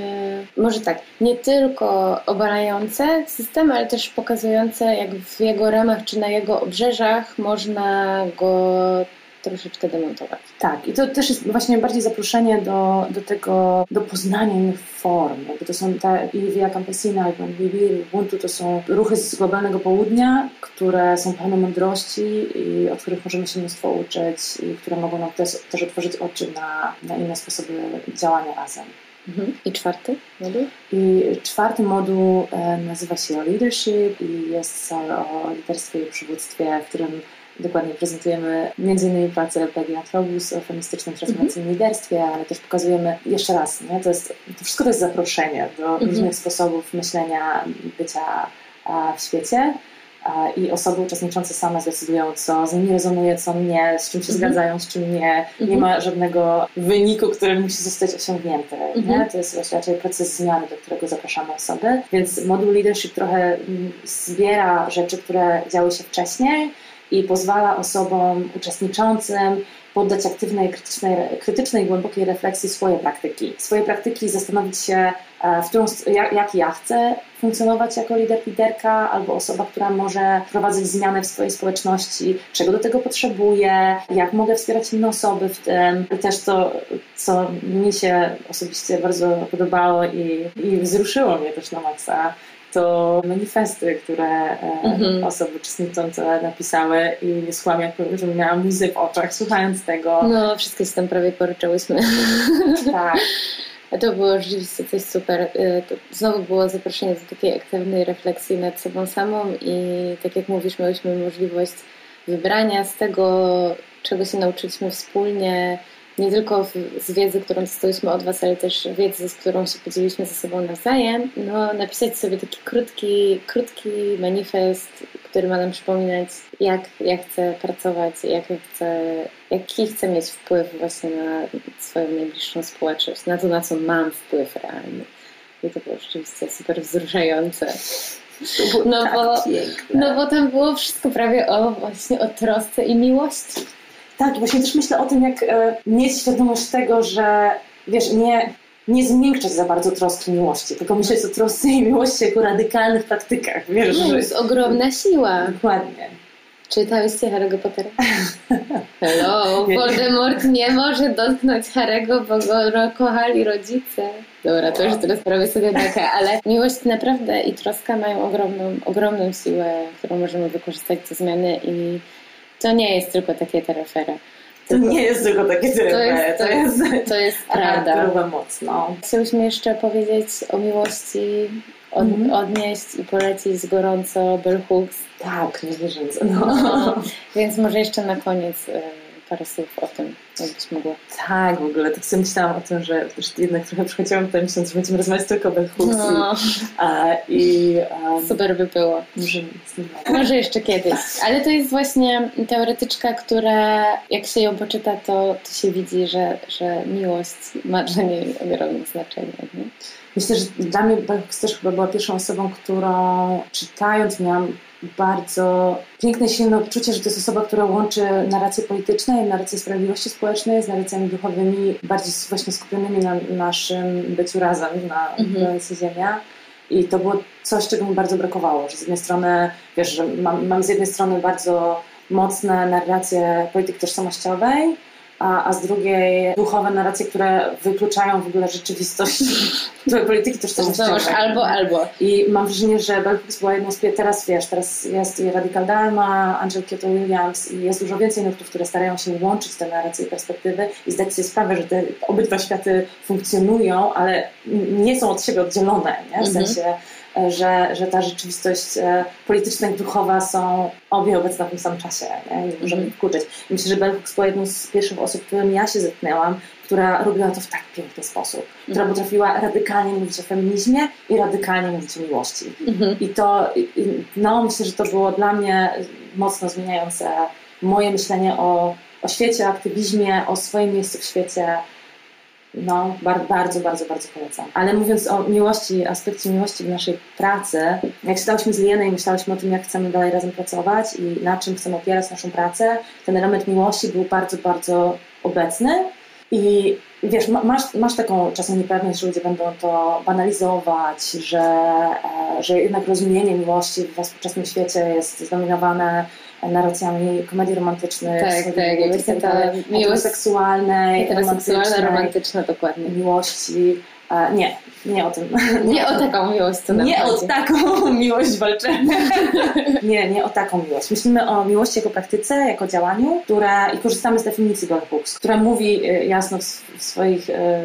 może tak, nie tylko obalające system, ale też pokazujące, jak w jego ramach czy na jego obrzeżach można go troszeczkę demontować. Tak, i to też jest właśnie bardziej zaproszenie do, do tego, do poznania innych form. Jakby to są te i Via Campesina, i Bonvivir, i Ubuntu to są ruchy z globalnego południa, które są pełne mądrości i od których możemy się mnóstwo uczyć i które mogą nam też, też otworzyć oczy na, na inne sposoby działania razem. Mhm. I czwarty moduł? I czwarty moduł e, nazywa się Leadership i jest o liderstwie i przywództwie, w którym Dokładnie prezentujemy m.in. pracę Peggy Atrobus o feministycznym transformacyjnym mm liderstwie, ale też pokazujemy jeszcze raz, nie? To, jest, to wszystko to jest zaproszenie do mm -hmm. różnych sposobów myślenia, bycia w świecie i osoby uczestniczące same zdecydują, co z nimi rezonuje, co nie, z czym się mm -hmm. zgadzają, z czym nie. Nie mhm. ma żadnego wyniku, który musi zostać osiągnięty. Nie? Mhm. To jest raczej proces zmiany, do którego zapraszamy osoby. Więc moduł leadership trochę mm, zbiera rzeczy, które działy się wcześniej, i pozwala osobom uczestniczącym poddać aktywnej, krytycznej, krytycznej, głębokiej refleksji swoje praktyki. Swoje praktyki zastanowić się, e, w którą, jak, jak ja chcę funkcjonować jako lider, liderka, albo osoba, która może wprowadzać zmiany w swojej społeczności, czego do tego potrzebuję, jak mogę wspierać inne osoby w tym. I też to, co mi się osobiście bardzo podobało i, i wzruszyło mnie też na maksa, to manifesty, które mm-hmm. osoby uczestniczące napisały i nie skłamię, że miałam łzy w oczach słuchając tego. No, wszystkie się tam prawie poryczyłyśmy. Tak. To było rzeczywiście coś super. Y, to znowu było zaproszenie do takiej aktywnej refleksji nad sobą samą i tak jak mówisz, miałyśmy możliwość wybrania z tego, czego się nauczyliśmy wspólnie, nie tylko z wiedzy, którą dostałyśmy od Was, ale też wiedzy, z którą się podzieliliśmy ze sobą nawzajem, no, napisać sobie taki krótki, krótki manifest, który ma nam przypominać, jak ja chcę pracować, jak ja chcę, jaki chcę mieć wpływ właśnie na swoją najbliższą społeczność, na to, na co mam wpływ realny. I to było rzeczywiście super wzruszające. No, tak bo, no bo tam było wszystko prawie o właśnie o trosce i miłości. Tak, właśnie też myślę o tym, jak e, mieć świadomość tego, że wiesz, nie, nie zmiękczać za bardzo troski miłości, tylko myśleć o trosce i miłości jako radykalnych praktykach. Wiesz, no, że... jest ogromna siła. Dokładnie. Czytałyście Harry'ego Pottera? Hello, Voldemort nie może dotknąć Harry'ego, bo go kochali rodzice. Dobra, to już teraz prawie sobie bekę, ale miłość naprawdę i troska mają ogromną, ogromną siłę, którą możemy wykorzystać do zmiany i to nie jest tylko takie terefere. To nie jest tylko takie terefere, to jest, to jest, to jest prawda. Mocno. Chcieliśmy jeszcze powiedzieć o miłości, od, mm. odnieść i polecić gorąco Bell Hooks. Tak, nie wierzę. No. no. Więc może jeszcze na koniec parę słów o tym, jakbyś mogła. Tak, w ogóle tak sobie myślałam o tym, że już jednak trochę przychodziłam tutaj myśląc, że będziemy rozmawiać tylko o Bell. No. I, i um, Super by było. Może, może jeszcze kiedyś. Ale to jest właśnie teoretyczka, która jak się ją poczyta, to, to się widzi, że, że miłość ma dla niej ogromne znaczenie. Nie? Myślę, że dla mnie Hooks też chyba była pierwszą osobą, którą czytając miałam bardzo piękne, silne odczucie, że to jest osoba, która łączy narracje polityczne i narracje sprawiedliwości społecznej z narracjami duchowymi, bardziej właśnie skupionymi na naszym byciu razem na mhm. Ziemia. I to było coś, czego mi bardzo brakowało, że z jednej strony, wiesz, że mam, mam z jednej strony bardzo mocne narracje polityki tożsamościowej, a, a z drugiej duchowe narracje, które wykluczają w ogóle rzeczywistość polityki tożsamościowej. Zobacz, albo, albo. I mam wrażenie, że Hooks była jedną z teraz wiesz, teraz jest i Radical Dharma, Angel Kyoto Williams i jest dużo więcej nurtów, które starają się łączyć te narracje i perspektywy i zdać sobie sprawę, że te obydwa światy funkcjonują, ale nie są od siebie oddzielone, nie? w mhm. sensie że, że ta rzeczywistość e, polityczna i duchowa są obie obecne w tym samym czasie nie, nie możemy ich wkurzyć. Myślę, że Bell Hooks była jedną z pierwszych osób, którym ja się zetknęłam, która robiła to w tak piękny sposób, która mhm. potrafiła radykalnie mówić o feminizmie i radykalnie mówić o miłości. Mhm. I to, no myślę, że to było dla mnie mocno zmieniające moje myślenie o, o świecie, o aktywizmie, o swoim miejscu w świecie, no, bardzo, bardzo, bardzo, polecam. Ale mówiąc o miłości, aspekcie miłości w naszej pracy, jak czytałyśmy z Lienej i myślałyśmy o tym, jak chcemy dalej razem pracować i na czym chcemy opierać naszą pracę, ten element miłości był bardzo, bardzo obecny. I wiesz, masz, masz taką czasem niepewność, że ludzie będą to banalizować, że, e, że jednak rozumienie miłości w współczesnym świecie jest zdominowane narracjami komedii romantycznych, tak, tak, właśnie ta miłość seksualnej, romantyczna, romantyczna, dokładnie. Miłości. E, nie, nie o tym. Nie o taką miłość, co nam Nie chodzi. o taką miłość walczenia. nie, nie o taką miłość. Myślimy o miłości jako praktyce, jako działaniu, która i korzystamy z definicji Bell Hooks, która mówi e, jasno w, w swoich e,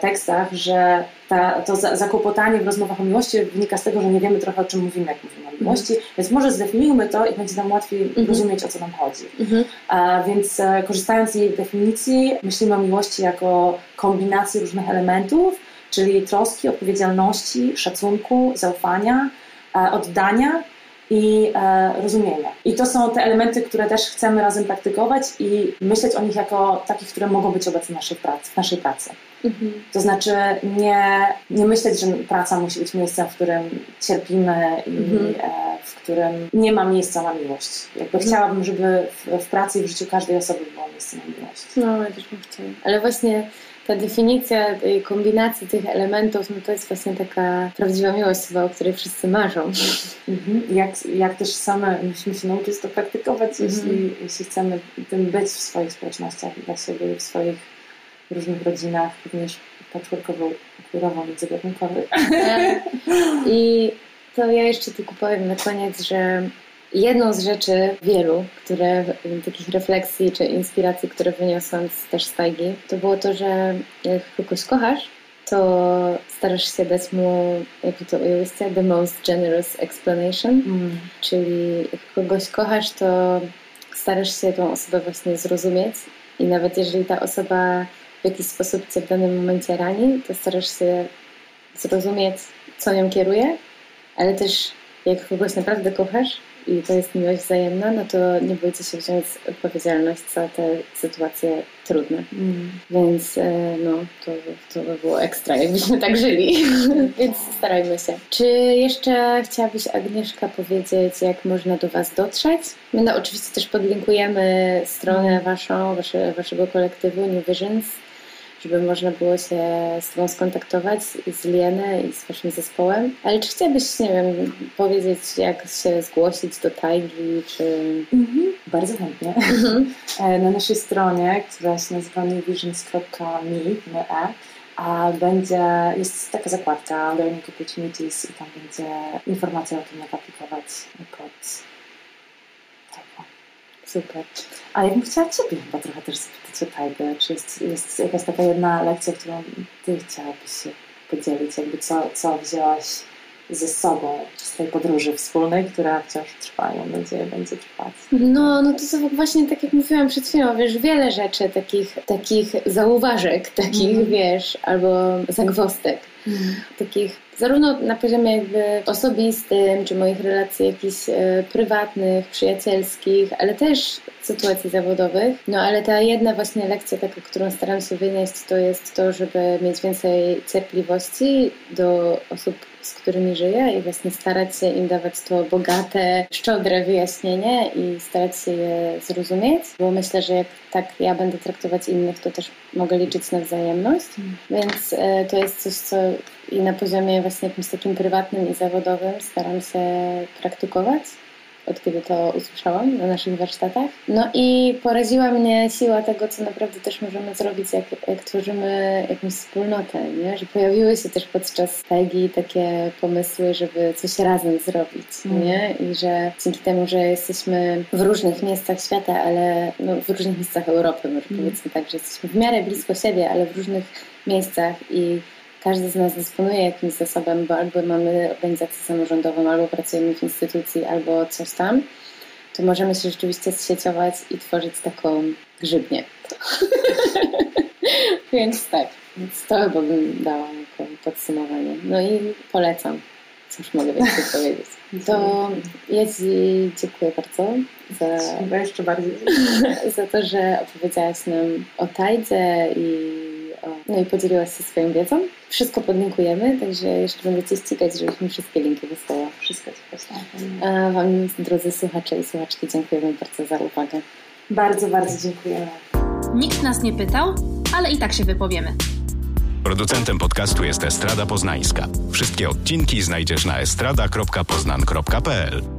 tekstach, że ta, to zakłopotanie w rozmowach o miłości wynika z tego, że nie wiemy trochę o czym mówimy, jak mówimy o mhm. miłości, mm. więc może zdefiniujmy to i będzie nam łatwiej mm. rozumieć, o co nam chodzi. Mm. A, więc e, korzystając z jej definicji, myślimy o miłości jako kombinacji różnych elementów, czyli troski, odpowiedzialności, szacunku, zaufania, e, oddania i e, rozumienia. I to są te elementy, które też chcemy razem praktykować i myśleć o nich jako takich, które mogą być obecne w naszej pracy. W naszej pracy. Mhm. To znaczy nie, nie myśleć, że praca musi być miejscem, w którym cierpimy i mhm. e, w którym nie ma miejsca na miłość. Jakby mhm. chciałabym, żeby w, w, pracy i w życiu każdej osoby było miejsce na miłość. No, też bym chciała. Ale właśnie ta definicja tej kombinacji tych elementów, no to jest właśnie taka prawdziwa miłość chyba, o której wszyscy marzą. Mhm. Jak, jak też same musimy się nauczyć to praktykować, mhm. jeśli, jeśli chcemy tym być w swoich społecznościach dla siebie i w swoich różnych rodzinach, również patchworkowo, queerowo, międzygatunkowo. I to ja jeszcze tylko powiem na koniec, że jedną z rzeczy wielu, które, takich refleksji czy inspiracji, które wyniosłam też z Tajgi, to było to, że jak kogoś kochasz, to starasz się dać mu, jak to ujęłyście, the most generous explanation, mm. czyli jak kogoś kochasz, to starasz się tą osobę właśnie zrozumieć i nawet jeżeli ta osoba w jakiś sposób cię w danym momencie rani, to starasz się zrozumieć, co nią kieruje, ale też jak kogoś naprawdę kochasz, i to jest miłość wzajemna, no to nie bójcie się wziąć odpowiedzialność za te sytuacje trudne. Mm. Więc e, no, to, to by było ekstra, jakbyśmy tak żyli. Więc starajmy się. Czy jeszcze chciałabyś, Agnieszka, powiedzieć, jak można do Was dotrzeć? My no, oczywiście też podlinkujemy stronę Waszą, wasze, Waszego kolektywu New Visions żeby można było się z Tobą skontaktować, z Lienę i z Waszym zespołem. Ale czy chciałabyś, nie wiem, powiedzieć, jak się zgłosić do Tajgi, czy... Mhm. Bardzo chętnie. E, na naszej stronie, która się nazywa newvisions.me, e, a będzie, jest taka zakładka Learning Opportunities i tam będzie informacja o tym, jak aplikować pod. Super. A ja bym chciała Ciebie chyba trochę też zapytać o Tajgę. Czy jest, jest jakaś taka jedna lekcja, którą Ty chciałabyś się podzielić? Jakby co, co wzięłaś ze sobą z tej podróży wspólnej, która wciąż trwa i mam nadzieję będzie trwać. No, no to są właśnie tak jak mówiłam przed chwilą, wiesz, wiele rzeczy, takich, takich zauważek, takich, mm. wiesz, albo zagwostek, mm. takich zarówno na poziomie jakby osobistym, czy moich relacji jakichś e, prywatnych, przyjacielskich, ale też sytuacji zawodowych. No ale ta jedna właśnie lekcja, taka, którą staram się wynieść, to jest to, żeby mieć więcej cierpliwości do osób, z którymi żyję i właśnie starać się im dawać to bogate, szczodre wyjaśnienie i starać się je zrozumieć, bo myślę, że jak tak ja będę traktować innych, to też mogę liczyć na wzajemność. Mm. Więc e, to jest coś, co i na poziomie właśnie jakimś takim prywatnym i zawodowym staram się praktykować od kiedy to usłyszałam na naszych warsztatach. No i poraziła mnie siła tego, co naprawdę też możemy zrobić, jak, jak tworzymy jakąś wspólnotę, nie? że pojawiły się też podczas tegi takie pomysły, żeby coś razem zrobić, mm. nie? I że dzięki temu, że jesteśmy w różnych miejscach świata, ale no, w różnych miejscach Europy, może mm. powiedzmy tak, że jesteśmy w miarę blisko siebie, ale w różnych miejscach i każdy z nas dysponuje jakimś zasobem, bo albo mamy organizację samorządową, albo pracujemy w instytucji, albo coś tam, to możemy się rzeczywiście zsieciować i tworzyć taką grzybnię. Więc tak, więc to chyba bym dała jako podsumowanie. No i polecam. Cóż mogę więcej powiedzieć. To ja Ci dziękuję bardzo za, jeszcze bardziej. za to, że opowiedziałaś nam o tajdze i no i podzieliłaś się swoją wiedzą. Wszystko podlinkujemy, także jeszcze będę Cię ścigać, żebyśmy wszystkie linki wysłała. Wszystko Ci. A Wam, drodzy słuchacze i słuchaczki, dziękujemy bardzo za uwagę. Bardzo, bardzo dziękujemy. Nikt nas nie pytał, ale i tak się wypowiemy. Producentem podcastu jest Estrada Poznańska. Wszystkie odcinki znajdziesz na estrada.poznan.pl